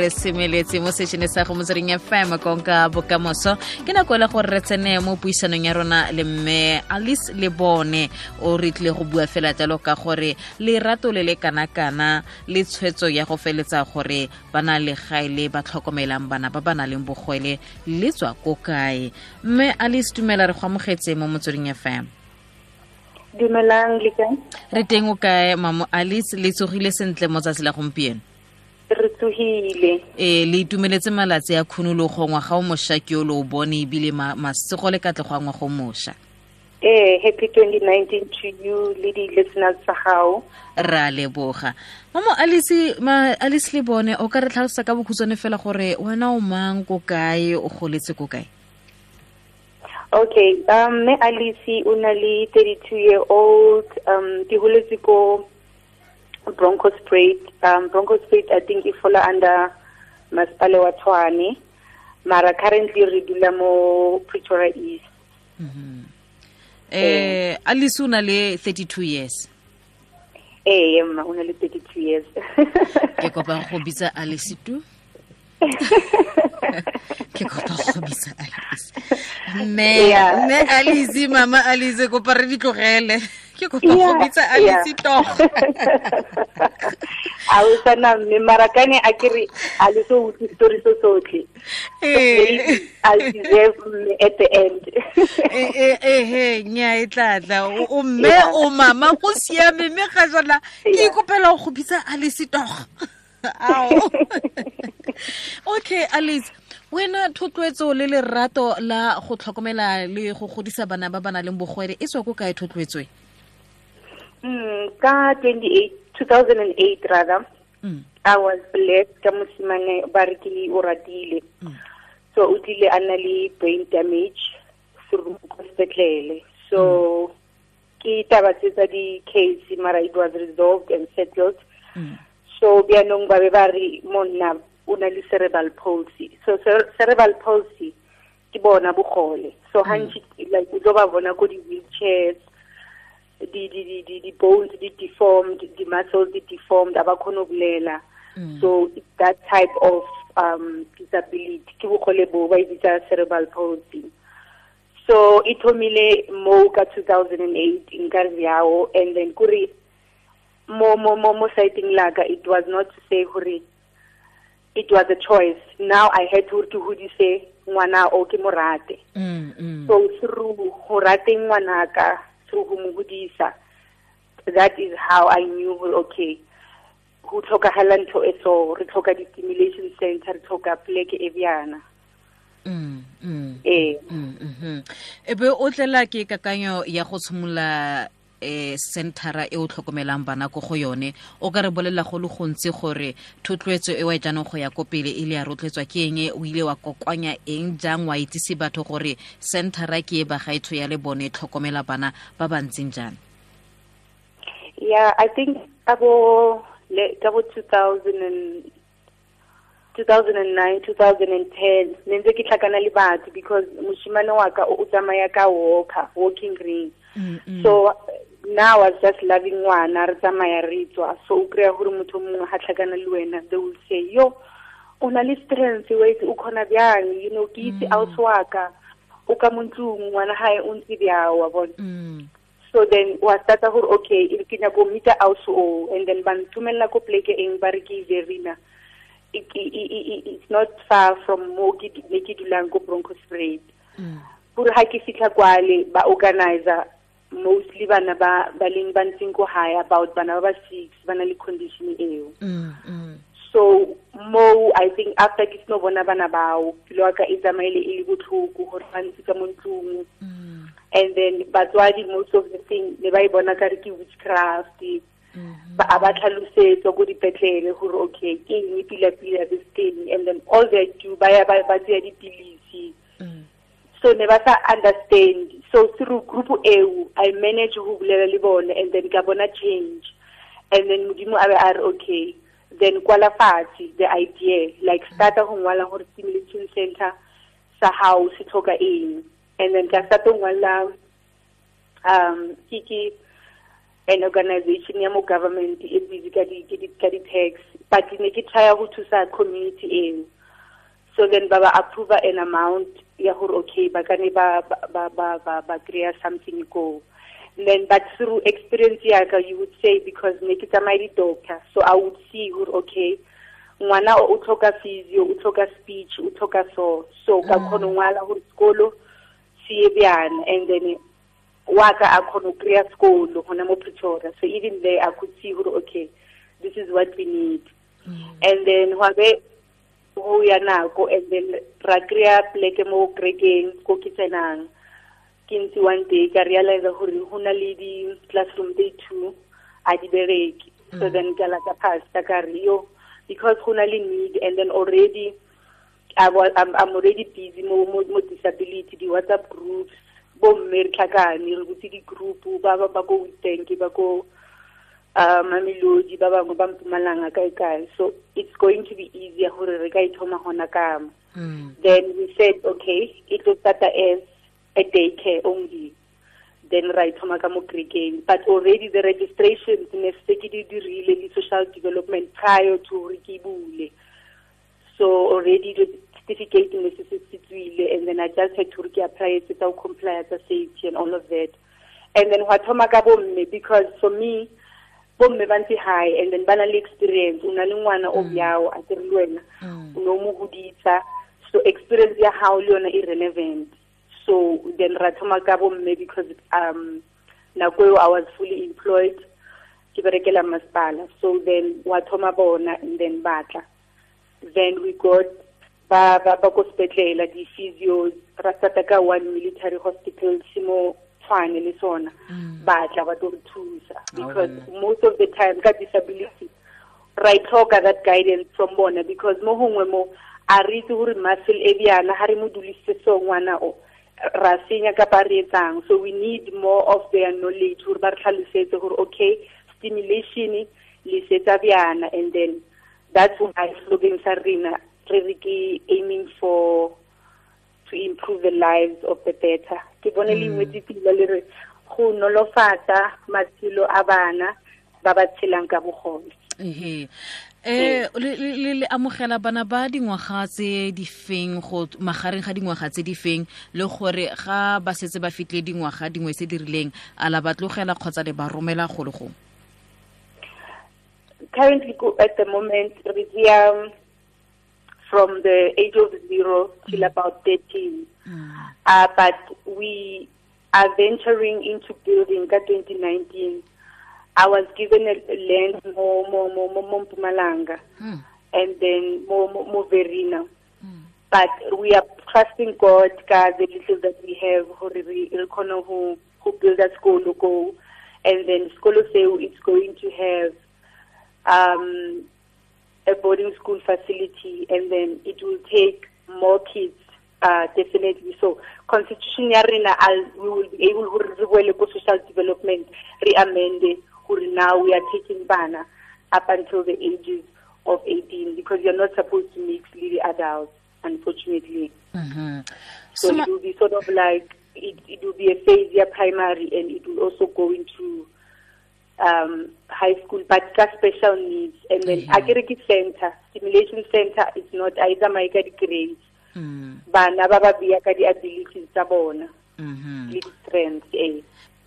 re semeletse mo sešhone sa go motsering fm konka bokamoso. Ke nako le gore re tsene mo puisanong ya rona le mme alice le bone o re tlile go bua fela jalo ka gore lerato le le kana-kana le tshwetso ya go feletsa gore ba na le gae le ba tlhokomelang bana ba ba na leng bogwele le tswa ko kae. Mme alice tumela re go amogetse mo motsweding fm dumelang le kae? Re teng o kae mamo alice? Le tsogile sentle mo tsatsi la gompieno re tsogile ee le itumeletse malatsi a khunologo ngwaga o mošwa ke o le o bone ebile ma- masego le katlego a ngwaga o mošwa. Ee happy 2019 to you le di-listeners tsa gago re a leboga. Mamo alice ma alice le bone o ka re tlhalosa ka bokhutswane fela gore wena o mang ko kae o goletse ko kae? Okay um mme alice o na le 32 year old um ke holetse ko bronco Street. um bronco Street, i think e fola under Maspale wa tshwane. Mara currently re dula mo pretoria east. Mm eh alice o na le 32 years. Ee mma o na le 32 years. Ke kopa go bitsa alice situ. ke kopa go bitsa alice mme Me, mme alice mama alice kopa re di tlogele ke kopa go bitsa a yeah. togo a o sana mme marakane a kere a le so utse story so sotlhe. Eh. I'll deserve mme at the end. Ehe nya e tlatla o mme o mama go siame mme ga jala ke kopela ikopela go bitsa a togo ao. Okay alice wena thotloetso le lerato la go tlhokomela le go godisa bana ba ba nang leng bogwere e tswa ko kae thotloetswe Mm, ka 28 2008 rather Mm. i was blessed. Ka mosimane ba re ke o ratile. So o tlile a le brain damage serumo ko sepetlele. So ke taba tse tsa di-case mara it was resolved and settled. Mm. so bjanong ba be ba re monna o na le cerebral palsy. So cerebral palsy ke bona bogole. So gantši like o tlo ba bona ko di-wheelchairs di di di di di bones di deformed the muscles di deformed a ba kgone so it's that type of um disability ke bogole bo ba cerebral palsy. So e thomile mo ka 2008 nkare bjao and then kore mo mo mo mo siting laka it was not to say hore it was a choice. Now i had to ke hodise ngwana o ke mo rate Mm, mm. so through go rateng ngwanaka through go mo hodisa. That is how i knew okay go tlhokagala ntho e so re tlhoka di-stimulation center re tlhoka pleke e bjana. Ee e be o tlela ke kakanyo ya go tshimolola um centera e o tlhokomelang bana ko go yone. O ka re bolelela go le gontsi gore thotloetso e wa e jaanong go ya ko pele e le ya rotloetswa ke eng o ile wa kokwanya eng jang wa itsise batho gore centera ke e bagaetsho ya le bone e tlhokomela bana ba ba ntseng jang yeah i think abo le ka bo 2000 and 2009 2010 ne ntse ke tlhakana le batho because moshimane wa ka o tsamaya ka walker walking ring. So now I was just loving ngwana re tsamaya re tswa so o kry-a gore motho mongwe ga tlhakana le wena they will say yo o na le strength wait o kgona bjang? You know ke itse ausi wa ka o ka mo ntlong ngwana gae o ntse bjao wa bona. Mm, so then wa starta gore okay e ke nyako meeta ausi o and then ba ntumelela ko pleke eng ba re ke verina E- e- it's not far from mo ne ke dulang ko bronco straight mm, gore ga ke fitlha kwale ba organizer mostly bana ba ba leng ba ntseng ko high about bana ba ba six ba na le condition eo. Mm, mm, so mo i think after ke seno bona bana bao pelo wa ka e tsamaile e le botlhoko gore ba ntse ka mo ntlong. Mm, and then batswadi most of the thing ne ba e bona ka re ke witchcraft. Mhm, ba a ba tlhalosetswa ko dipetlele gore okay ke eng pila-pila this thing? And then all they do ba ya ba ba tseya dipilisi. Mm, so ne ba sa understand so through group eo i manage go bulela le bone and then ka bona change. And then modimo a a re okay then kwala fatshe the idea like starta go ngwala gore stimulation center sa hao se tlhoka eng. And then ka starta go um ke an organization ya mo government e busy ka di-tax but ne ke try go thusa community eo so then ba ba approve an amount ya gore okay ba kane ba ba ba ba ba, ba something ko then but through experience yaka you would say because ne ke tsamaye di-doctor so i would see gore okay ngwana o o tlhoka physio o tlhoka speech o tlhoka so so ka mm. kgona go ngwala gore sekolo se bjana and then wa ka a kgona go kry-a sekolo gona mo pretoria. So even there i could see gore okay this is what we need. Mm. And then wa be go ya nako and then ra kry-a pleke mo krekeng ko ke tsenang ke ntse one day ka realize gore go na le di-classroom tse two a di bereke. So then ka laka pasta ka re yo because go na le need and then already I'm, I'm already busy mo, mo, mo disability di-whatsapp groups bomme re tlhakane re butse di-group ba ba ba ko witbank ba ko mamelodi ba bangwe ba mpumalanga kae kae. So it's going to be easier gore re ka ithoma gona kamo Mm. then we said okay it will start as a daycare only. Then ra ithoma ka mo kerekeng but already the registrations ne se ke di dirile le social development prior to gore ke bule. So already the certificate ne se se tswile and then i just had to re ke apply tse tsa go comply tsa safety and all of that. And then wa thoma ka bomme because for me bomme ba ntse high and then ba na le experience. O na le ngwana o bjao a ke re le wena. Mm. o no mo godisa so experience ya hao le yona irrelevant so then ra thoma ka bomme because um nako eo i was fully employed. Ke berekela masepala. So then wa thoma bona and then batla then we got ba ba ba ko sepetlela di-physios. Ra starta ka one military hospital simo tshwane le sona Mm. batla ba tlo re thusa because bona. most of the time ka disability ra itlhoka that guidance from bona because mo gongwe mo a re itse gore muscle e bjana ga re mo dulise so ngwana o ra senya kapa re etsang so we need more of their knowledge gore ba re tlhalosetse gore okay stimulation le setsa bjana and then that's why slogan sa rena re re ke aiming for to improve the lives of the better. Ke bone pila le re go nolofatsa matshelo a bana ba ba tshelang ka ehe. Eh le amogela bana ba dingwaga tse di feng go magareng ga dingwaga tse di feng? Le gore ga ba setse ba fitlile dingwaga dingwe se di rileng a la ba tlogela kgotsa le ba romela go le gongwe currently at the moment here from the age of zero till about 13 uh, but we are venturing into building ka 2019 i was given a a land mo mo mo mo mo Mpumalanga Mm. and then mo mo, mo Verena. But we are trusting God ka the little that we have who, re re kgone go go build a sekolo go and then sekolo seo it's going to have um a boarding school facility and then it will take more kids uh, definitely so constitution ya rena we will be able gore re boele ko social development re amende gore now we are taking bana up until the ages of 18 because you're not supposed to mix with the adults unfortunately Mhm. so Soma- it will be sort of like it, it will be a phase year primary and it will also go into um, high school, but ka special needs. And then mm-hmm. Akiriki Center, Stimulation Center is not either my grades, mm. mm-hmm. but Nababa Biaka the abilities, Zabona, mm-hmm. strength, eh.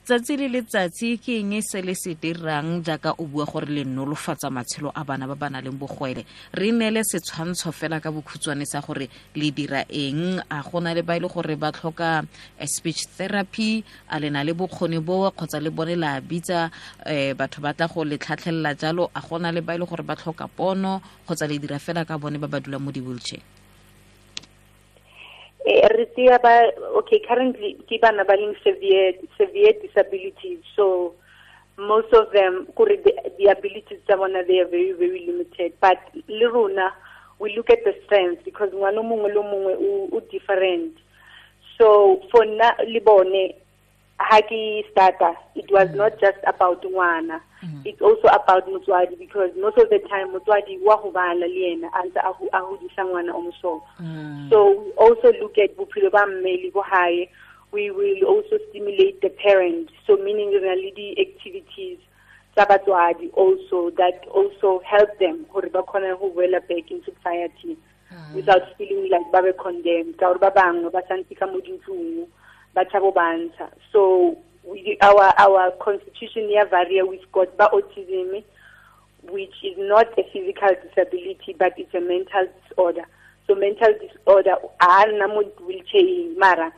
Tsatsi le letsatsi ke eng se le se dirang jaaka o bua gore le nolofatsa matshelo a bana ba ba nang leng bogwele re neele setshwantsho fela ka bokhutshwane sa gore le dira eng? A gona le ba e le gore ba tlhoka eh, speech therapy a le na le bokgoni bo kgotsa le bone la bitsa um batho ba tla go le tlhatlhelela jalo. A gona le ba e le gore ba tlhoka pono kgotsa le dira fela ka bone ba ba dulang mo di-wheelchair re tia ba okay currently ke bana ba leng severe severe disabilities so most of them kore the, the abilities tsa bona they are very very limited. But le rona we look at the strengths because ngwana mongwe le mongwe o different. So for na le bone ha ke starta it was mm. not just about ngwana. Mm. It's also about motswadi because most of the time motswadi wa go bala le yena a ntse a ho- a hodisa ngwana o mosola mm. so we also look at bophelo ba mme le bo hae we will also stimulate the parents, So meaning really activities tsa batswadi also that also help them kgone go boela back into society ah. without feeling like ba be condemned. Ka gore ba bangwe ba santse ka mo dintlong ba tshabo bantsha. So we, our our constitution ya varia we've got ba autism which is not a physical disability but it's a mental disorder so mental disorder a nna mo wheelchairing mara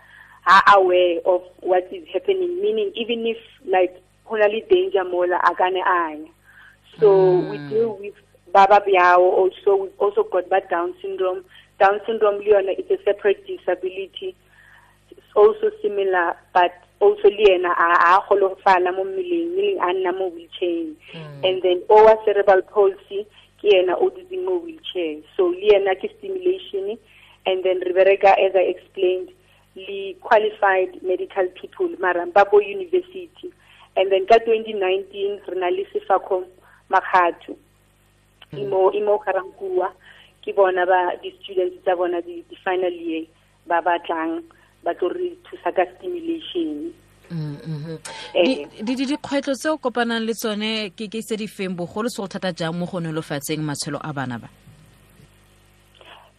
are aware of what is happening meaning even if like hona le danger mola a kane anya so we mm. deal with baba biao also we've also got ba down syndrome. Down syndrome le yona it's a separate disability. It's also similar but also le yena a a golofala mo mmeleng meaning a nna mo wheelchair mm. and then owa cerebral palsy ke yena o dutseng mo wheelchair. So le yena ke stimulation and then re bereka as i explained le qualified medical people mara ba bo university. And then ka 2019 re na le sefako makgatho. Imo imo karankuwa. Ke bona ba di-students tsa bona di-final year ba batlang ba tlo re thusa ka stimulation dikgwetlho tse o kopanang le tsone ke ke tse di feng? Bogolo se go thata jang mo go nolofatseng matshelo a bana ba?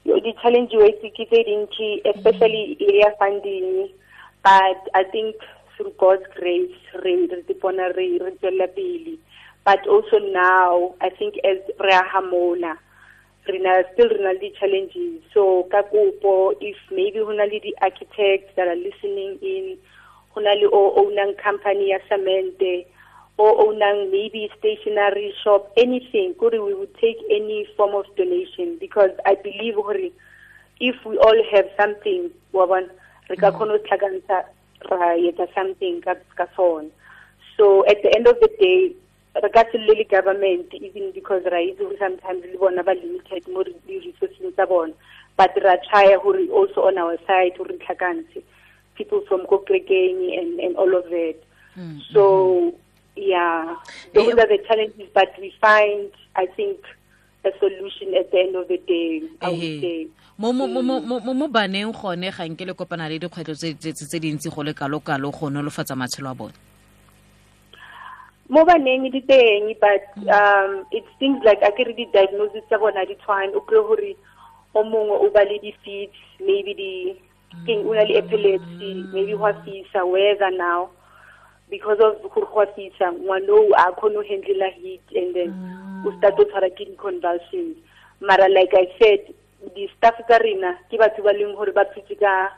Di-challenge ways ke tse dintsi especially area funding. But i think through god's grace re re bona re re tswela pele. But also now i think as re a hamola rena still rena le challenges so ka kopo if maybe hona le di-architects that are listening in hona le o ownang company ya cement or ownang maybe stationery shop anything kuri we would take any form of donation because i believe hore if we all have something wa bona re ka mm. khona tlhakantsha ra yetsa something ka ka sona so at the end of the day re ka se le government even because ra itse gore sometimes le bona ba limited mo di-resourceng tsa bona but ra try gore also on our side gore re tlhakantshe people from Kokrekeni and, and all of that. Mm. So, yeah, those are the challenges, but we find, I think, a solution at the end of the day, I would say. mo mo mo mo mo baneng gone ga nke le kopana le dikgwetlho tse dintsi go le kalo-kalo go nolofatsa matshelo a bone mo baneng di teng but um it's things like a kere di-diagnosis tsa bona di tshwane o kry gore o mongwe o ba le di-feet maybe di king una le epilepsy maybe hwa fisa weather now because of go hwa fisa ngwano a khono handle heat and then o start to tshwara ke convulsions mara like i said di staff tsa rena ke batho ba leng gore ba phetse ka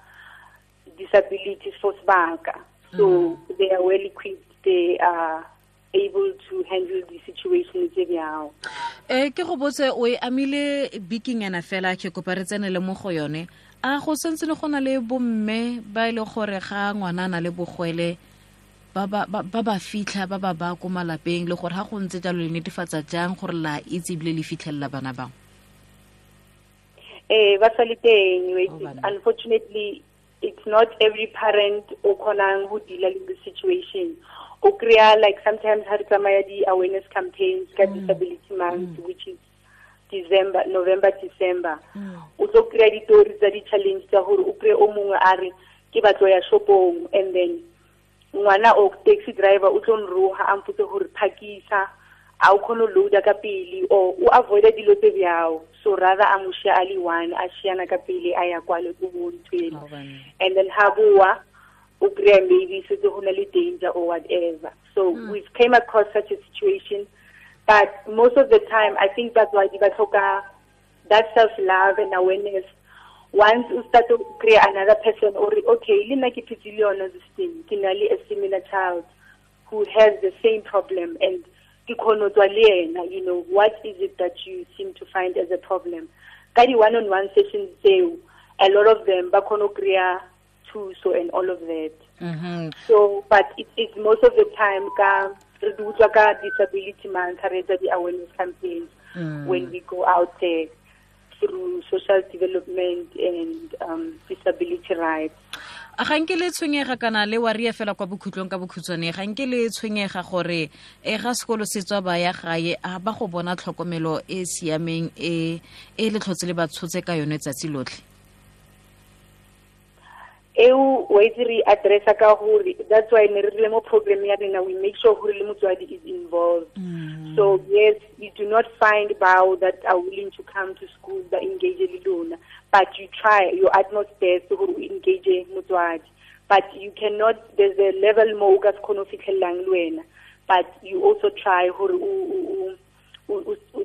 disabilities for sebaka so they are well equipped they are able to handle the situation tse bjao eh ke go botse o e amile bikinyana fela ke kopa re tsene le mo go yone a go sentse le gona le bomme ba ile gore ga ngwana na le bogwele ba ba fitlha ba ba ba ko malapeng le gore ga go ntse jalo le netefatsa jang gore la itse ebile le fitlhelela bana bangwe? Eh ba sa le teng unfortunately it's not every parent o kgonang go deala le the situation. O kry-a like sometimes ha re tsamaya di-awareness campaigns ka disability month which is december november december. O tlo kry-a ditori tsa di-challenge tsa gore o kry-e o mongwe a re ke batlo ya shopong and then ngwana o taxi driver o tlo nroga a mpotse gore phakisa a o kgone loada ka pele or o avoida dilo tse bjao. So rather a mo shia a le one a shiana ka pele a ya kwale ko bontweng and then ha boa o kry-a maybe setse go na le danger or whatever. So mm. we've came across such a situation but most of the time i think that's why ba tlhoka that self love and awareness once you start to create another person or okay le nna ke phetse le yona this thing ke na le a similar child who has the same problem and ke kgone tswa le yena you know what is it that you seem to find as a problem ka di one on one sessions tseo a lot of them ba kgone kry-a thuso and all of that mm -hmm. so but it is most of the time re di utlwa ka disability month re etsa di-awareness campaigns Mm. when we go out there through social development and um, disability rights ga nke le tshwenyega kana le wa ria fela kwa bokhutlong ka bokhutswane ga nke le tshwenyega gore e ga sekolo se tswa ba ya gae a ba go bona tlhokomelo e siameng e e le tlhotse le ba tshotse ka yone tsatsi lotlhe eo itse re addressa ka gore that's why ne re rile mo program ya rena we make sure gore le motswadi is involved. Mm. So yes you do not find bao that are willing to come to school ba engage le lona but you try your utmost best gore o engage motswadi. But you cannot there's a level mo o ka se kgone go fitlhelelang le wena but you also try gore o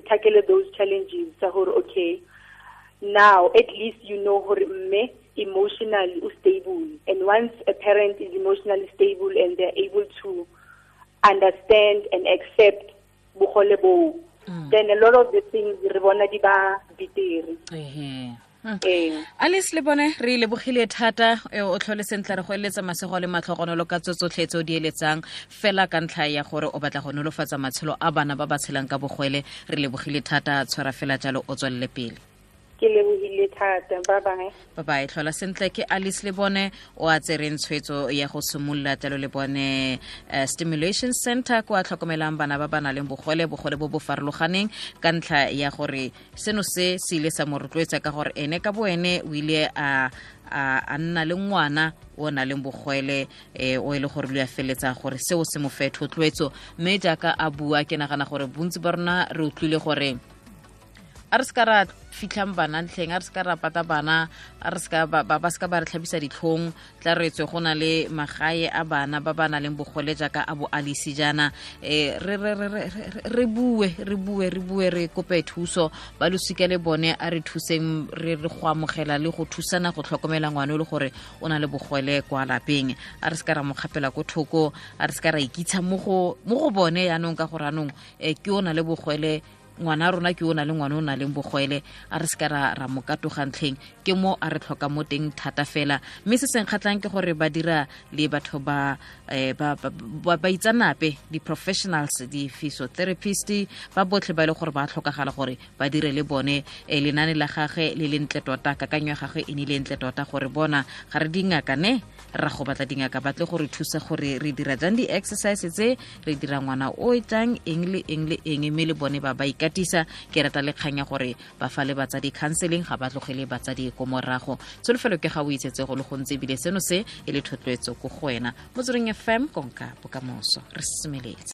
tackle those challenges sa gore okay now at least you know gore mme emotionally stable. And once a parent is emotionally stable and they're able to understand and accept bogole mm. then a lot of the things re bona di ba betere. Eh. alice le bone re lebogile thata o tlhole sentle re go eletsa masego le matlhogonolo ka tsotsotlhe tse o di eletsang fela ka ntlha ya gore o batla go nolofatsa matshelo a bana ba ba tshelang ka bogwele. Re lebogile thata tshwara fela jalo o tswelele pele ke lebogile thata. Bye bye bye bye tlhola sentle ke alice le bone o a tsereng tshwetso ya go simolola talo le bone uh, stimulation center ko a tlhokomelang bana ba ba nang le bogole bogole bo bo farologaneng ka ntlha ya gore seno se se ile sa mo rotloetsa ka gore ene ka bo ene o ile a a nna le ngwana o na leng bogwele um o e le gore le ya feletsa gore seo se mo fe thotloetso. Mme jaaka a bua ke nagana gore bontsi ba rona re utlwile gore a re se ka ra fitlhang bana ntlheng a re se ka ra pata bana a re ba se ka ba re tlhabisa ditlhong tla re go na le magae a bana ba ba nang leng bogole jaaka a bo alisi jaana. Um re bue re bue re bue re kope thuso. Ba losika le bone a re thuseng re re go amogela le go thusana go tlhokomela ngwane o le gore o na le bogole kwa lapeng. A re se ka ra mo kgapela ko thoko a re se ka ra ikitsha mo go bone yaanong ka gore anong um ke o na le bogwele ngwana rona ke o na le ngwana o na leng bogwele a re se ka ra ra mo katogantlheng ke mo a re tlhoka mo teng thata fela. Mme se seng kgatlhang ke gore ba dira le batho ba ba itsanape di-professionals di-physiotherapist ba botlhe ba e le gore ba tlhokagala gore ba dire le bone lenaane lenane la gage le le ntle tota kakanyo ya gagwe e ne le ntle tota gore bona ga re dingaka ne ra go batla dingaka batle gore thusa gore re dira jang di-exercise tse re dira ngwana o jang eng le eng le eng mme le bone ba ba ikatisa ke rata le kganya gore ba fa le batsadi counseling ga ba tlogele batsadi ko morago. Tsholofelo ke ga o itsetse go le gontse ebile seno se e le thotloetso ko go wena. Mo tsering fm konka bokamoso re semeletse